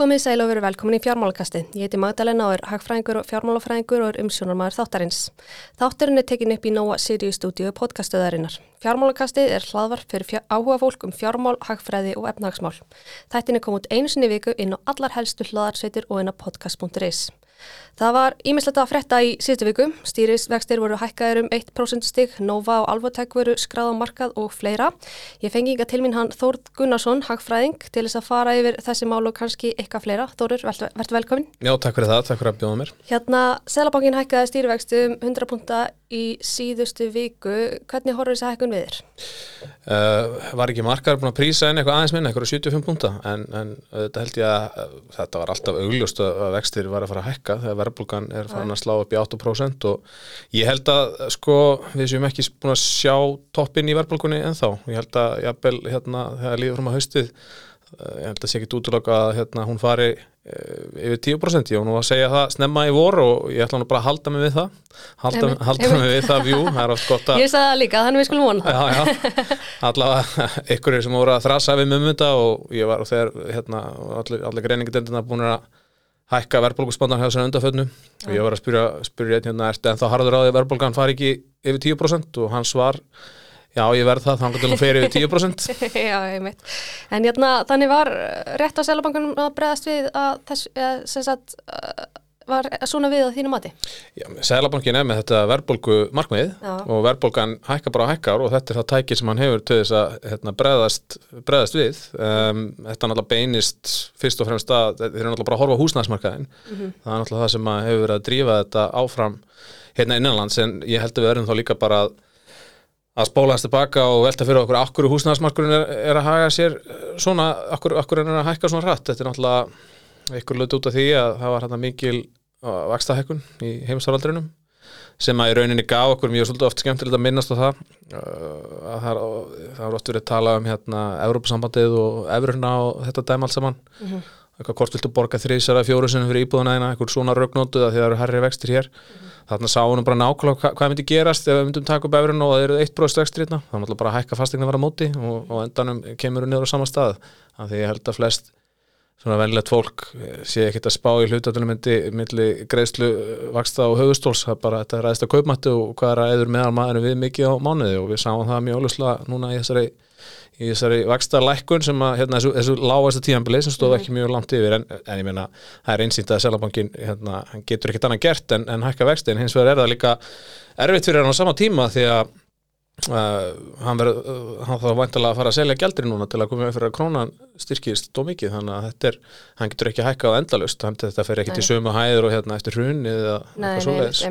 Komið sæl og veru velkomin í fjármálakasti. Ég heiti Magdalena og er hagfræðingur og fjármálafræðingur og er umsjónarmæður þáttarins. Þáttarinn er tekin upp í Nóa Sirius stúdíu podcastöðarinnar. Fjármálakasti er hlaðvarp fyrir fjár, áhuga fólk um fjármál, hagfræði og efnahagsmál. Þættin er komið út einu sinni viku inn á allar helstu hlaðarsveitir og inn á podcast.is. Það var ímislegt að frétta í síðustu viku. Stýrisvextir voru hækkaður um 1% stygg, Nova og Alvotech voru skráð á markað og fleira. Ég fengi ykkar til mín hann Þórð Gunnarsson, hagfræðing, til þess að fara yfir þessi mál og kannski eitthvað fleira. Þórður, verður velkomin. Já, takk fyrir það, takk fyrir að bjóða mér. Hérna, Selabankin hækkaði stýrivextu um 100 punta í síðustu viku. Hvernig horfður þessi hækkun við þér? Uh, var ekki markaður búin að prísa en eitthvað aðeins minna, eitthvað 75 punta, en, en þetta held ég að þetta var alltaf augljóst að vextir var að fara að hækka þegar verðbólgan er farin að slá upp í 8% og ég held að sko við séum ekki búin að sjá toppin í verðbólgunni en þá, ég held að jafnvel hérna þegar líður fram að haustið ég held að sé ekki útlöka að hérna, hún fari yfir 10% ég var nú að segja það snemma í vor og ég ætla nú bara að halda mig við það. Halda, emi, halda emi. mig við það vjú það er oft gott að ég sagði það líka, þannig við skulum vona. Já, já, allavega ykkur sem voru að þrasa við með mynda og ég var og þegar hérna, allir, allir greiningardendina búin að hækka verðbólgusbandan hjá þessari undaföldnu og ég var að spyrja, spyrja hérna, en þá harður á því að verðbólgan fari ekki yfir 10% og hans var Já, ég verð það, þannig að það fyrir 10%. Já, ég meit. En jæna, þannig var rétt á Sælabankunum að bregðast við að þess, sem sagt, var svona við á þínu mati? Já, Sælabankin er með þetta verðbólgu markmið Já. og verðbólgan hækkar bara hækkar og þetta er það tækið sem hann hefur til þess að hérna, bregðast, bregðast við. Um, þetta er náttúrulega beinist fyrst og fremst að þeir eru náttúrulega bara að horfa húsnæðismarkaðin. Mm -hmm. Það er náttúrulega það sem hefur verið að drífa þetta áfram hérna innanlands en ég held að við erum þá líka bara að að spóla hans tilbaka og velta fyrir okkur akkur húsnæðismarkurinn er, er að haga sér svona, akkur, akkur er að hækka svona rætt þetta er náttúrulega ykkur löt út af því að það var hérna mikil vakstahækkun í heimstaraldrinum sem að í rauninni gaf okkur mjög svolítið oft skemmtilegt að minnast á það. Að það er oft verið að tala um hérna Európa-sambandið og Evruna og þetta dæm allt saman. Mm -hmm. Eitthvað hvort viltu borga þrýsara fjóru sinni fyrir íbúðuna eina, eitthvað svona rögnótu að því það eru herri vextir hér. Mm -hmm þarna sá hún bara nákvæmlega hva, hvað myndi gerast ef við myndum taka upp efrun og það eru eitt bróðst vextir hérna, þá er bara að hækka fastegna að vera móti og, og endanum kemur hún niður á sama stað. Þannig að ég held að flest svona venlegt fólk sé ekkert að spá í hlutatunum myndi greiðslu vaksta og höfustóls, það er bara þetta ræðist að kaupmættu og hvað að eður meðal maður við mikið á mánuði og við sáum það mjög óluslega núna í þessari í þessari vaksta lækkun sem að hérna, þessu, þessu lágasta tíanbili sem stóð ekki mjög langt yfir en, en ég meina það er einsýnt að Selabankin hérna, getur ekkert annað gert en, en hækka vexti en hins vegar er það líka erfitt fyrir hann á sama tíma því að uh, hann, ver, uh, hann þá væntalega að fara að selja gældri núna til að koma fyrir að krónan styrkist tó mikið þannig að þetta er, hann getur ekki hækkað endalust, þetta fer ekki Nei. til sömu hæður og hérna eftir hrun eða eitthvað svoleiðis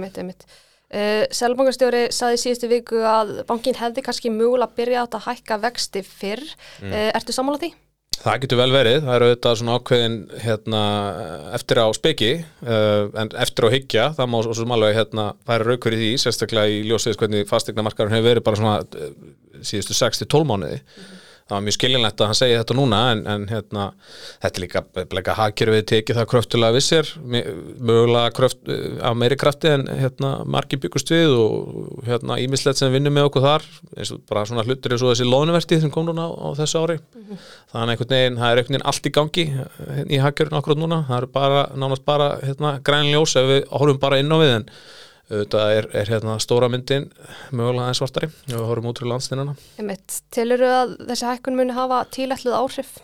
Uh, eh, Selbankarstjóri saði síðustu viku að bankin hefði kannski mögulega byrjað að hækka vexti fyrr. Mm. Uh, ertu sammálað því? Það getur vel verið. Það eru auðvitað svona ákveðin hérna, eftir á speki uh, en eftir á higgja það má svo sem alveg hérna, færa raukur í því sérstaklega í ljósveits hvernig fastegna markarum hefur verið bara svona síðustu 6-12 mánuði. Mm það var mjög skiljanlegt að hann segi þetta núna en, en hérna, þetta er líka, líka hagkerfið tekið það kröftulega vissir mögulega kröft, á meiri krafti en hérna, margi byggust við og hérna ímislegt sem vinnum með okkur þar eins og bara svona hlutur eins og þessi lónuvertið sem kom núna á, á þessu ári mm -hmm. þannig einhvern veginn, það er einhvern veginn allt í gangi í hagkerfinu okkur núna, það er bara nánast bara hérna, grænljós ef við horfum bara inn á við en auðvitað er, er hérna stóra myndin mögulega en svartari og við horfum út fyrir landstinana Tilur að þessi hækkun muni hafa tílætluð áhrif?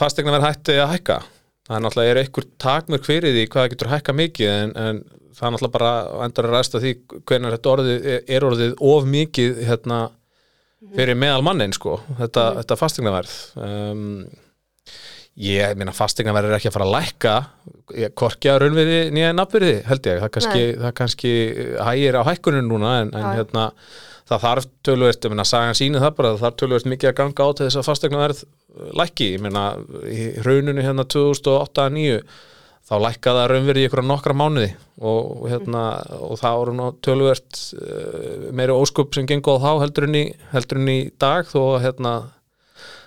Fastegna verð hætti að hækka? Það er náttúrulega er einhver takmörk fyrir því hvað getur hækka mikið en, en það er náttúrulega bara endur að ræsta því hvernig þetta orðið er orðið of mikið hérna, fyrir meðal mannin sko, þetta, mm. þetta fastegna verð um Ég meina fastegna verður ekki að fara að lækka. Korkja raunverði nýja nafnverði held ég, það kannski, það kannski hægir á hækkunum núna en, en hérna, það þarf tölvöld, ég meina sagan síni það bara, það þarf tölvöld mikið að ganga á til þess að fastegna verð lækki, ég meina í rauninu hérna 2008-2009 þá lækkaða raunverði í ykkur á nokkra mánuði og, hérna, og það voru nú tölvöld eh, meiri óskup sem gengur á þá heldur en í, heldur en í dag þó að hérna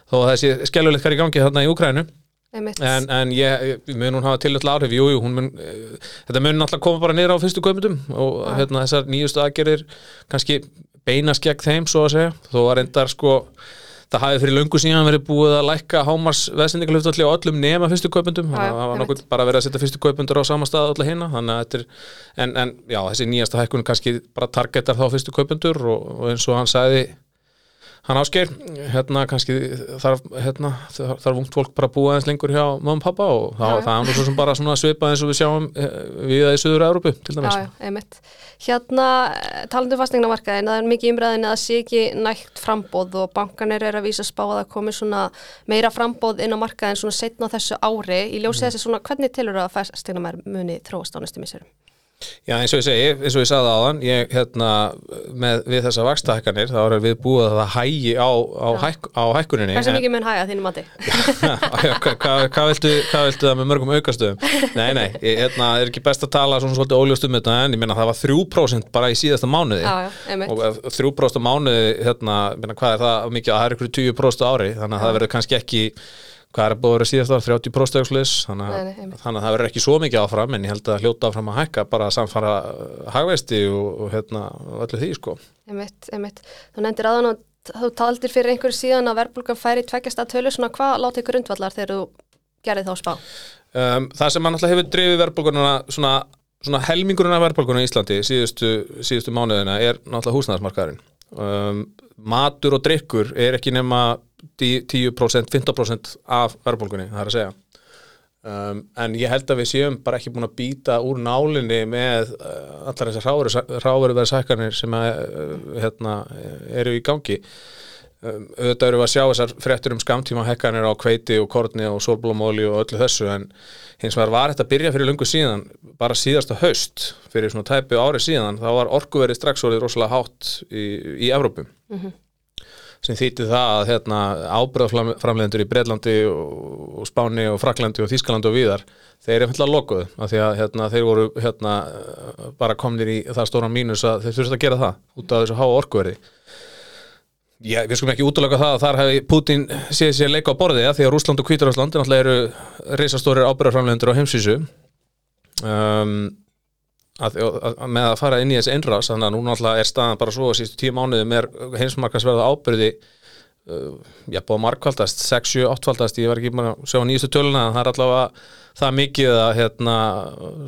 þó að þessi skellulegt hvað er í gangi þarna í Úkrænu en, en ég, mun hún hafa tilöll áhrif. Jú, jú, mun, uh, þetta mun náttúrulega koma bara nýra á fyrstu komundum og ja. hérna, þessar nýjustu aðgerðir kannski beinast gegn þeim svo að segja, þó að reyndar sko það hafi fyrir löngu síðan verið búið að lækka hámars veðsendingalöftalli á öllum nema fyrstu að það var nokkuð bara verið að setja fyrstu kaupendur á sama stað öllu hinna þannig að þetta er, en, en já, þessi nýjasta hækkun kannski bara targetar þá fyrstu kaupendur og, og eins og hann sagði hann áskeir, hérna kannski þarf, hérna, þarf ungt fólk bara að búa eins lengur hjá mamma og pappa og þá, Já, það er nú svo sem bara svona svipað eins og við sjáum eh, við það í Suður Európu til dæmis Já, já, einmitt. Hérna, eh, talandi um fastegnamarkaðin, það er mikið umræðin að það sé ekki nægt frambóð og bankanir er að vísa spá að það komi svona meira frambóð inn á markaðin svona setna þessu ári. Í ljósi þessi svona, hvernig tilur að fastegnamær muni þróast á næstu misserum? Já, eins og ég segi, eins og ég sagði áðan ég, hérna, með, við þessa vakstahækkanir þá erum við búið að það hægi á, á, hæk, á hækkuninni Hversu mikið mun hæga þínu mati? Hvað hva, hva viltu, það með mörgum aukastöðum? Nei, nei, ég, hérna, er ekki best að tala svona svolítið óljóst um þetta en ég meina það var 3% bara í síðasta mánuði. Já, já, og ef 3% á mánuði, hérna, meina, hvað er það mikið, það er ykkur 20% á ári þannig að það verður kannski ekki hvað er búið að vera síðast ára, 30% aukslis þannig, Nei, að- nei, þannig að það verður ekki svo mikið áfram en ég held að hljóta áfram að hækka bara að samfara uh, hagvesti og, og hérna, öllu því sko. Einmitt, einmitt. Þú nefndir aðan og þú taldir fyrir einhverju síðan að verðbólgan færi tveggjast að tölu, svona hvað látið grundvallar þegar þú gerði þá spá? um, það sem mann alltaf hefur drifið verðbólgununa svona, svona helmingurinn af verðbólgunum í Íslandi síðustu, síðustu mánuðina er náttúrulega húsnæðismarkaðurinn. Um, matur og drikkur er ekki nema 10%, 15% af verðbólgunni, það er að segja. Um, en ég held að við séum bara ekki búin að býta úr nálinni með uh, allar þessar ráveruverðsækkanir sem að, uh, hérna, eru í gangi. Um, auðvitað eru við að sjá þessar fréttur um skamtíma hekkanir á kveiti og korni og sólblómóli og öllu þessu en hins vegar var þetta að byrja fyrir lungu síðan bara síðasta haust fyrir svona tæpi ári síðan þá var orkuverið strax orðið rosalega hátt í, í Evrópum sem þýtti það að hérna, ábyrðaframlegendur í Breitlandi og, Spáni og Fraklandi og Þískalandi og víðar þeir eru fyrir lokuð af því að hérna, þeir voru hérna, bara komnir í það stóra mínus að þeir þurftu að gera það út af þessu háa orkuverði. Já, við skulum ekki útlöka það að þar hefði Putin séð sér leika á borðið því að Rúsland og Hvítarúsland náttúrulega eru reisastórir ábyrðarframlegendur á heimsvísu. Um, að, að, með að fara inn í þessi einrás þannig að núna náttúrulega er staðan bara svo sístu tíu mánuði með heimsmarkasverða ábyrði uh, já, búið markvaldast 6, 7, 8 valdast, ég var ekki bara að sjá nýjustu töluna það er allavega það mikið að hérna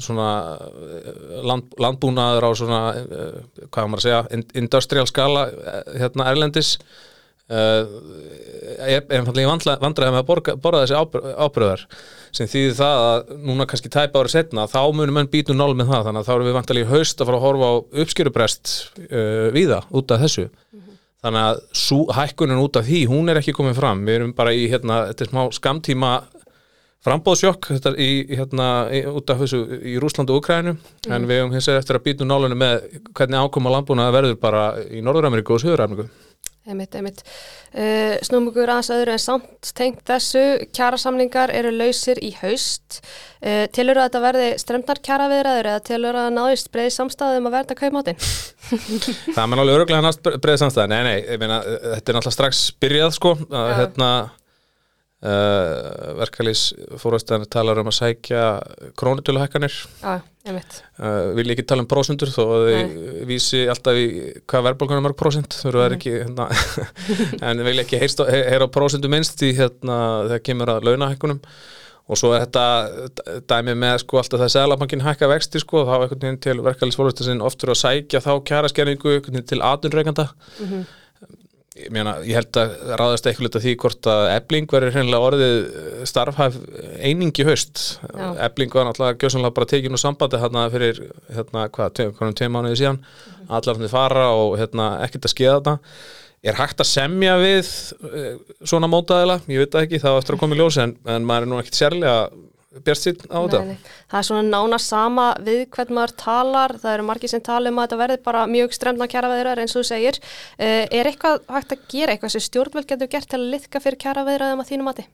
svona uh, land, landbúnaður á svona uh, hvað maður að segja, in- industrial skala uh, hérna erlendis uh, einfallega vandræði með að borga, borða þessi ábr- ábyrðar sem þýðir það að núna kannski tæpa árið setna þá munum menn býtu nál með það þannig að þá erum við vantalegi haust að fara að horfa á uppskjörubrest uh, víða út af þessu. Þannig að sú, hækkunin út af því hún er ekki komið fram. Við erum bara í hérna, þetta er smá skamtíma frambóðsjokk þetta er í, hérna, í, út af þessu í Rúsland og Ukrænu en við hefum hins vegar eftir að býtu nálunum með hvernig ákoma landbúna verður bara í Norður-Ameríku og Suður-Ameríku Einmitt, einmitt. Uh, snúm ykkur aðeins öðru en samt tengt þessu, kjærasamningar eru lausir í haust. Uh, tilur að þetta verði stremnar kjæraviðræður eða tilur að náðist breiði samstæðum að verða kaupmáttin? Það er alveg öruglega næst breið samstæða Nei, nei, meina, þetta er náttúrulega strax byrjað sko, að hérna uh, verkalýs fórhastan talar um að sækja krónutöluhækkanir. Einmitt. uh, vil ekki tala um prósendur þó að þau vísi alltaf í hvað verðbólgan er prósent þurfa það ekki hérna, en vil ekki heyrst, heyra á prósendu minnst í hérna þegar kemur að launahækkunum. Og svo er þetta dæmi með sko alltaf það selabankin hækka vexti sko þá einhvern veginn til verkefælisfólkastasinn oftur að sækja þá einhvern veginn til aðunreikanda ég meina, ég held að ráðast eitthvað hluta því hvort að ebling verður hreinlega orðið starfhæf einingi haust. Já. ebling var náttúrulega gjössanlega bara tekin úr sambandi hérna fyrir, hérna, hvað, hvernig tveim mánuði síðan. Allar hann fara og hérna ekkert að skeða þetta er hægt að semja við uh, svona mótaðila, ég veit ekki það var eftir að koma í ljósi en, en maður er nú ekkert sérlega bjart sitt á þetta. Það er svona nána sama við hvern maður talar, það eru margir sem tala um að þetta verði bara mjög stremna kjæraviðræður eins og þú segir. Uh, er eitthvað hægt að gera eitthvað sem stjórnvöld getur gert til að liðka fyrir kjæraviðræðum að þínu mati?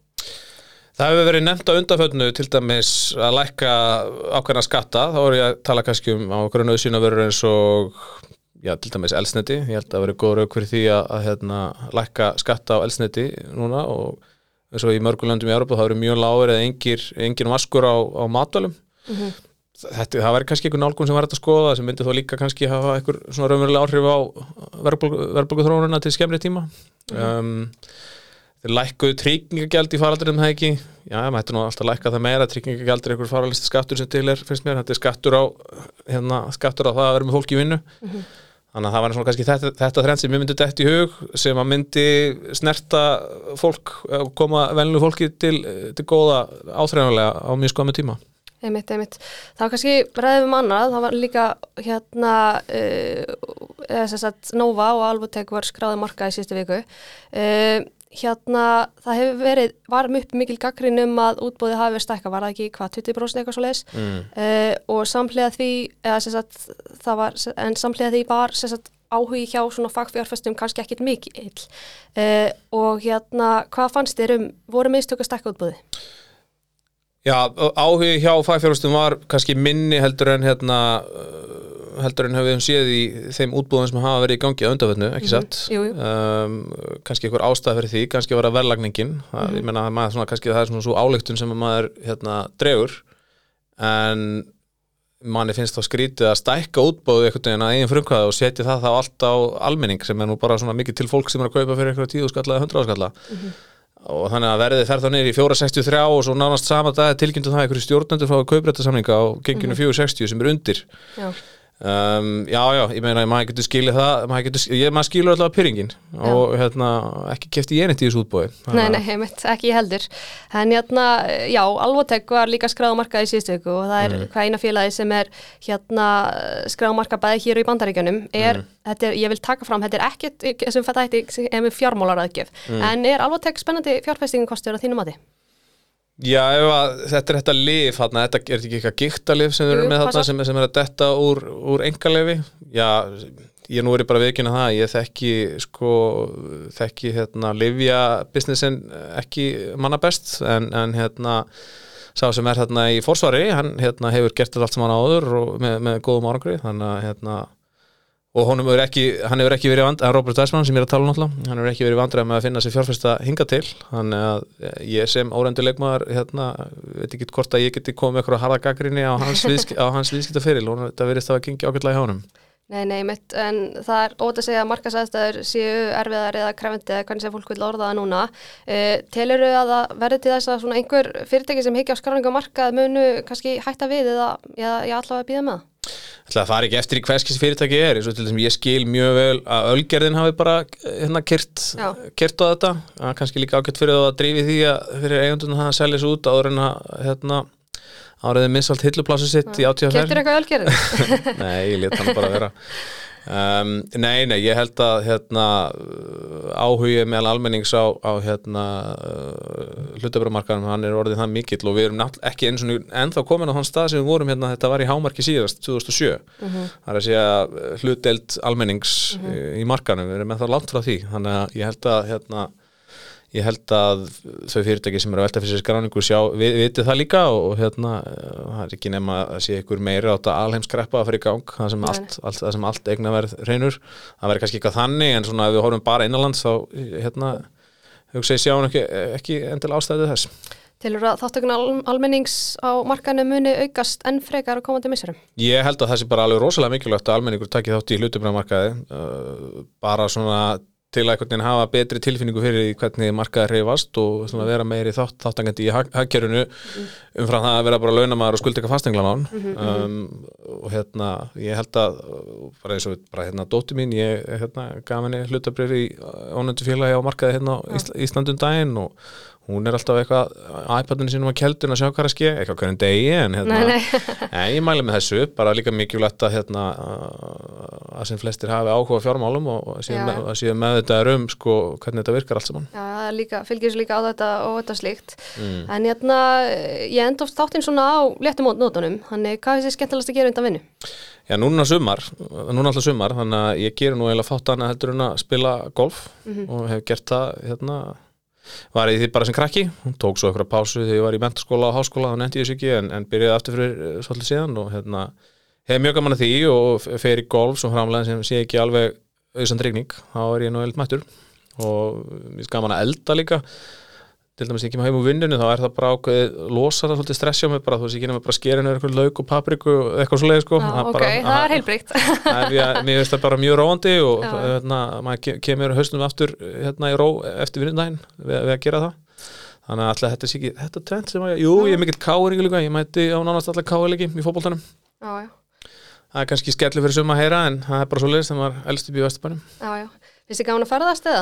Það hefur verið nefnt á undanfötnu til dæmis að lækka ákveðna skatta, þá er ég að tala kannski um okkur nöðsýna verður eins og já, til dæmis elsneti, ég held að verið góð rauk fyrir því að, að hérna, lækka skatta á elsneti núna og eins og í mörgulöndum í Európa þá eru mjög lágur eða engir, engin vaskur á, á matvælum. Þetta, það væri kannski einhver nálgun sem var þetta að skoða sem myndi þó líka kannski hafa einhver svona raunverulega áhrif á verðbólgu þróununa til skemmri tíma. Um, þeir lækkuðu tryggingagjald í faraldrinum það ekki? Já, maður hættu nú alltaf að lækka það meira. Tryggingagjald er einhver faralisti skattur sem til er finnst mér, þetta er skattur á hérna, skattur á það að vera með fólk í vinnu þannig að það var svona kannski þetta, þetta þrenn sem ég myndi dætt í hug sem að myndi snerta fólk eh, koma venlu fólki til, til góða áþreifanlega á mjög skoðum tíma Einmitt, einmitt. Það var kannski ræðum annað, það var líka hérna, uh, Nova og Alvotek var skráðið marka í síðustu viku. Uh, hérna, það hefur verið, var upp mikil gaggrin um að útbóðið hafi verið stækka, var það ekki hvað, 20% eitthvað svo leiðis? Mm. Uh, og samlega því, eða þess að það var, en samlega því var þess að áhugi hjá svona fagfjárfestum kannski ekkit mikið. Og hérna, hvað fannst þér um, voru miðstöku stækka útbóðið? Já, áhugi hjá fagfjárhustum var kannski minni heldur en hérna heldur en hefur við séð í þeim útbúðum sem hafa verið í gangi á undanfjörnu, ekki mhm, satt? Mm -hmm. Um, kannski einhver ástæð fyrir því, kannski var það verðlagningin. Mm -hmm. ég menna að maður, svona, kannski það er svona svo álöktun sem maður hérna, dregur. En manni finnst þá skrítið að stækka útbúðu einhvern veginn að eigin frumkvæða og setja það þá allt á almenning sem er nú bara svona mikið til fólk sem er að kaupa fyrir einhverja tíu skalla eða hundra áskalla mm -hmm og þannig að verðið fer þá neyri í 463 og svo nánast sama dag tilkynntu það einhverju stjórnendur frá kauprættasamlinga á genginu 460 mhm. sem er undir. Já Um, já, já, ég meina, maður getur skilið það maður, getur, ég, maður skilur alltaf pyrringin og hérna, ekki kæft í einit í þessu útbói Nei, nei, heimitt, ekki heldur en hérna, já, Alvotek var líka skráðmarkað í síðustu viku og það er mm. hvað eina félagi sem er hérna skráðmarkað bæði hér í bandaríkjunum er, mm. þetta er, ég vil taka fram, þetta er ekkert sem þetta er með fjármálaraðgjöf mm. en er Alvotek spennandi fjárfæstingin á þínum áti? Já, að, þetta er þetta lif þarna, þetta er ekki eitthvað gíktalif sem sem, sem er að detta úr, úr engalefi Já, ég nú er bara viðkynna það, ég þekki sko, þekki hérna livja businessin ekki manna best en, en hérna sá sem er hérna í fórsvari, hann hérna hefur gert þetta allt sem hann áður og með, með góðum árangri, þannig að hérna og hann hefur ekki, hann verið vand, Robert Weissmann sem ég er að tala um náttúrulega. Hann hefur ekki verið vandræð með að finna sér fjárfesta hinga til. Þannig að ég sem órændu leikmaður hérna, veit ekki hvort að ég geti komið eitthvað harða gaggrinni á hans, viðsk, hans viðskiptaferil og þetta verist að gengi ákveldlega í hánum Nei, nei, mitt, en það er ótaf að segja að markasæðstæður séu erfiðar eða krefndi eða hvernig sem fólk vil orða það núna. E, Telur þau að það verður til þess að einhver fyrirtæki sem higgja á skráninga markað munu kannski hætta við eða ég allavega að býða með það? Það fari ekki eftir í hverskins fyrirtæki er eins og til þess að ég skil mjög vel að Ölgerðin hafi bara hérna kyrt á þetta, að kannski líka ákveðt fyrir að drífi því að fyrir eigundunum það að selja þessu út áður en að hérna, áriðið minnst allt hilluplásu sitt í átíðaferð Keftur eitthvað Ölgerðin? Nei, ég let hann bara vera Um, nei, nei, ég held að hérna, áhugið meðal almennings á, á hérna, uh, hlutabræðmarkaðum, hann er orðið það mikill og við erum ekki eins og ennþá komin á þann stað sem við vorum hérna, þetta var í hámarki síðast 2007, uh -huh. það er að segja hlutdelt almennings uh -huh. í, markanum, við erum ennþá langt frá því þannig að ég held að hérna ég held að þau fyrirtæki sem eru að velta fyrir sér skráningu sjá, við veitum það líka og hérna, það er ekki nema að sé ykkur meira átt að alheimskreppa að fyrir gang það sem allt, allt, það sem allt eigna verð reynur, það verður kannski eitthvað þannig en svona ef við horfum bara innanlands þá hérna, hugsa ég sjá ekki, ekki endil ástæðið þess. Tilur að þáttökun al almennings á markanu muni aukast enn frekar á komandi missurum? Ég held að það sé bara alveg rosalega mikilvægt að almenningur takki þátt í hlutumræðmarkaði uh, bara svona til að einhvern veginn hafa betri tilfinningu fyrir hvernig markaði reyfast og vera meiri þátt, þáttangandi í hagkerfinu umfram það að vera bara launamæður og skulda eitthvað fastenglanán mm -hmm. um, og hérna ég held að bara eins og bara hérna dótti mín ég hérna gaf henni hlutabrið í ónöndu félagi á markaði hérna á Íslandum daginn og hún er alltaf eitthvað iPadinu sínum að keldun að sjá hvað er að ske, eitthvað hvernig degi en hérna, nei, nei. nei, ég mæli með þessu bara líka mikilvægt að hérna að sem flestir hafi áhuga fjármálum og séu með, með þetta rum sko hvernig þetta virkar allt saman Já, það líka, fylgir svo líka á þetta og þetta slíkt mm. en hérna, ég enda oft þáttinn svona á léttum nótunum, þannig hvað er þessi skemmtilegast að gera undan vinnu? Já, núna sumar, núna alltaf sumar þannig að ég ger nú eiginlega þátt að heldur en að spila golf mm -hmm. og hef gert það hérna var ég því bara sem krakki, tók svo eitthvað pásu þegar ég var í mentarskóla og háskóla, þá nefndi ég þessu ekki en, en byrjaði aftur fyrir uh, svolítið síðan og hérna, hef mjög gaman að því og fer í golf svo framlega sem sé ekki alveg auðsan drigning, þá er ég nú eld mættur og mér er gaman að elda líka til dæmis ég kemur heim úr vinninu þá er það bara ákveðið, losar það svolítið stressja mig bara þú veist ég kemur bara skerinu eitthvað lauk og papriku eitthvað svoleið sko. Já, ok, bara, það er heilbríkt Mér finnst það bara mjög róandi og hérna, maður kemur hausnum aftur hérna í ró eftir vinnundaginn við, við að gera það. Þannig að alltaf þetta er sikið, þetta er tvent sem að, jú, ég er mikill káeringu líka, ég mæti á nánast alltaf káeringi í fókbóltanum það er kannski skelli fyrir suma að heyra en það er bara svo leiðist þegar maður elst upp í Vesturbanum Já, já, finnst þið gáðan að ferðast eða?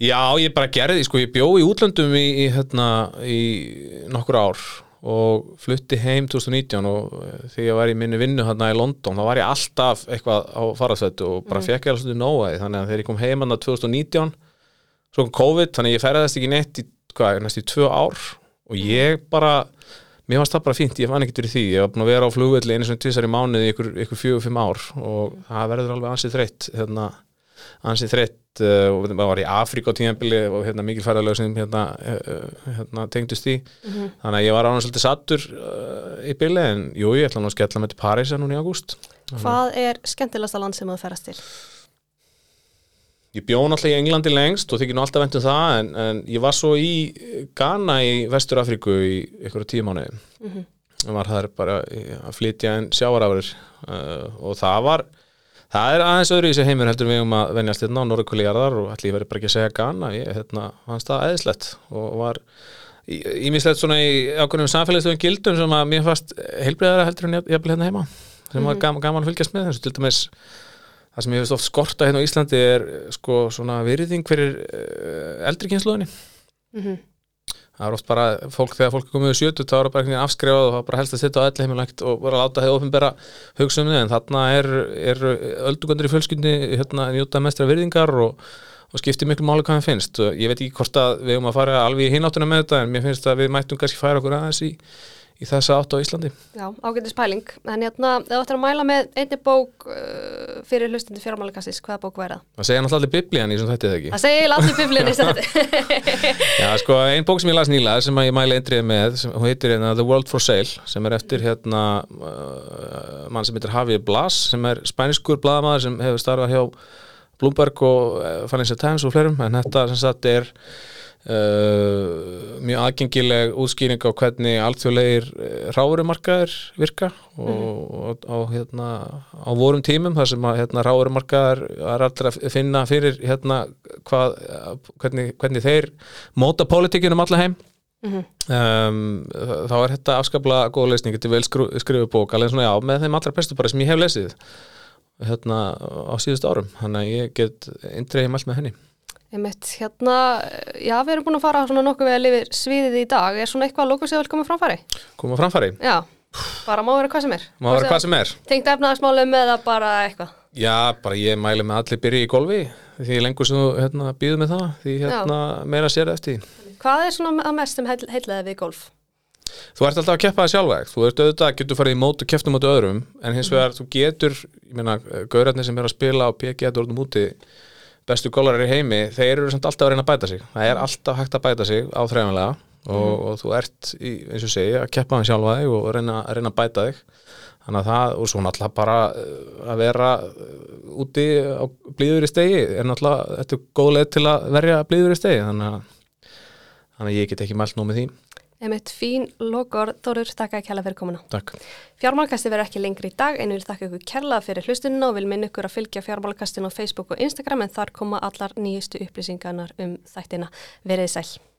Já, ég bara gerði, sko, ég bjó í útlöndum í, í, hérna, í nokkur ár og flutti heim 2019 og þegar ég var í minni vinnu hérna í London, þá var ég alltaf eitthvað á farasvættu og bara mm. fekk ég alveg svolítið nóaði, þannig að þegar ég kom heim hérna 2019, svo kom COVID þannig að ég ferðast ekki neitt í, hvað, næst í tvö ár og ég bara mér fannst það bara fínt, ég fann ekkert fyrir því. Ég var búin að vera á flugvelli einu svona tvisar í mánuði ykkur, ykkur fjögur, fimm ár og það verður alveg ansið þreytt hérna, ansið þreytt uh, og það var í Afríka á tímanbili og hérna, mikil færðarlega sem hérna, uh, hérna, tengdust í mm -hmm. þannig að ég var ánum svolítið sattur uh, í bili en jú, ég ætla nú að skella með til Parísa núna í ágúst Hvað er skemmtilegasta land sem það ferast til? Ég bjó náttúrulega í Englandi lengst og þykir nú alltaf ventum það en, en ég var svo í Ghana í Vestur Afríku í ykkur tíu mánuði mm -hmm. og var þar bara að flytja en sjáarafur uh, og það var það er aðeins öðru í þessu heimur heldur við um að venjast hérna á Norrkvöliðarðar og ætli ég verði bara ekki að segja Ghana ég hérna, fannst það eðislegt og var ímislegt svona í ákveðnum samfélagslegum gildum sem að mér fannst heilbreyðara heldur en ég hérna heima sem mm -hmm. var gaman, gaman að fylgjast með þessu til dæmis það sem ég veist oft skorta hérna á Íslandi er sko svona virðing fyrir uh, eldri kynsluðinni mm -hmm. Það er oft bara fólk þegar fólk er komið í sjötu þá er það bara einhvern veginn afskrifað og það er bara helst að sitta á elli heimilagt og bara láta það ofinbera hugsa um þið en þarna er, er öldugandur í fjölskyndi hérna njóta mestra virðingar og, og skiptir miklu máli hvað það finnst. Ég veit ekki hvort að við erum að fara alveg í hináttuna með þetta en mér finnst að við mættum kannski færa okkur aðeins í í þessa átt á Íslandi. Já, ágættis pæling. En hérna, þú ættir að mæla með einni bók uh, fyrir hlustandi fjármálikastis, hvaða bók væri það? Það segja náttúrulega allir biblíðan í sem þetta er ekki. Það segja allir biblíðan í sem þetta. Já, sko, einn bók sem ég las nýla sem ég mæla eindrið með, sem, hún heitir hérna The World for Sale, sem er eftir hérna uh, mann sem heitir Javier Blas, sem er spæniskur bladamæður sem hefur starfað hjá Bloomberg og uh, Financial Times og flerum, en þetta sem sagt er Uh, mjög aðgengileg útskýring á hvernig alltjóðlegir uh, ráðurumarkaðir virka og, mm. og, og hérna, á vorum tímum þar sem að hérna, ráðurumarkaðar er alltaf að finna fyrir hérna, hvað, hvernig, hvernig þeir móta pólitíkinum alla heim mm -hmm. um, þá er þetta afskapla góð leysning, þetta er vel skru, skrifu bók alveg svona já, með þeim allra bestu bara sem ég hef lesið hérna á síðust árum, þannig að ég get indreið mælt með henni Einmitt, hérna, já, við erum búin að fara svona nokkuð við að lifi sviðið í dag. Er svona eitthvað að lóka að vel koma framfæri? Koma framfæri? Já, bara má vera hvað sem er. Má vera hvað sem er. Tengt efnaðarsmálum eða bara eitthvað? Já, bara ég mæli með allir byrji í golfi því lengur sem þú hérna, býður með það því hérna já. meira sér eftir. Hvað er svona að mest sem heitlega við golf? Þú ert alltaf að keppa það sjálfvegt, þú ert auðvitað, getur farið í mót og kepptum át öðrum, en hins mhm. vegar mm. þú getur, ég meina, gaurarnir sem er að spila á PG að orðum úti bestu gólarar í heimi, þeir eru samt alltaf að reyna að bæta sig. Það er alltaf hægt að bæta sig á þræðanlega og, mm. og þú ert, í, eins og segi, að keppa hann sjálfa þig og reyna, reyna að bæta þig. Þannig að það, og svo náttúrulega bara uh, að vera uh, úti á blíður í stegi, er náttúrulega þetta er góð leið til að verja blíður í stegi þannig að, þannig að ég get ekki mælt nú með því Emitt fín lokor, Þorur, takk að kella fyrir komuna. Takk. Fjármálkasti verður ekki lengri í dag en við þakka ykkur kella fyrir hlustununa og vil minna ykkur að fylgja fjármálkastinu á Facebook og Instagram en þar koma allar nýjustu upplýsingarnar um þættina. Verið sæl.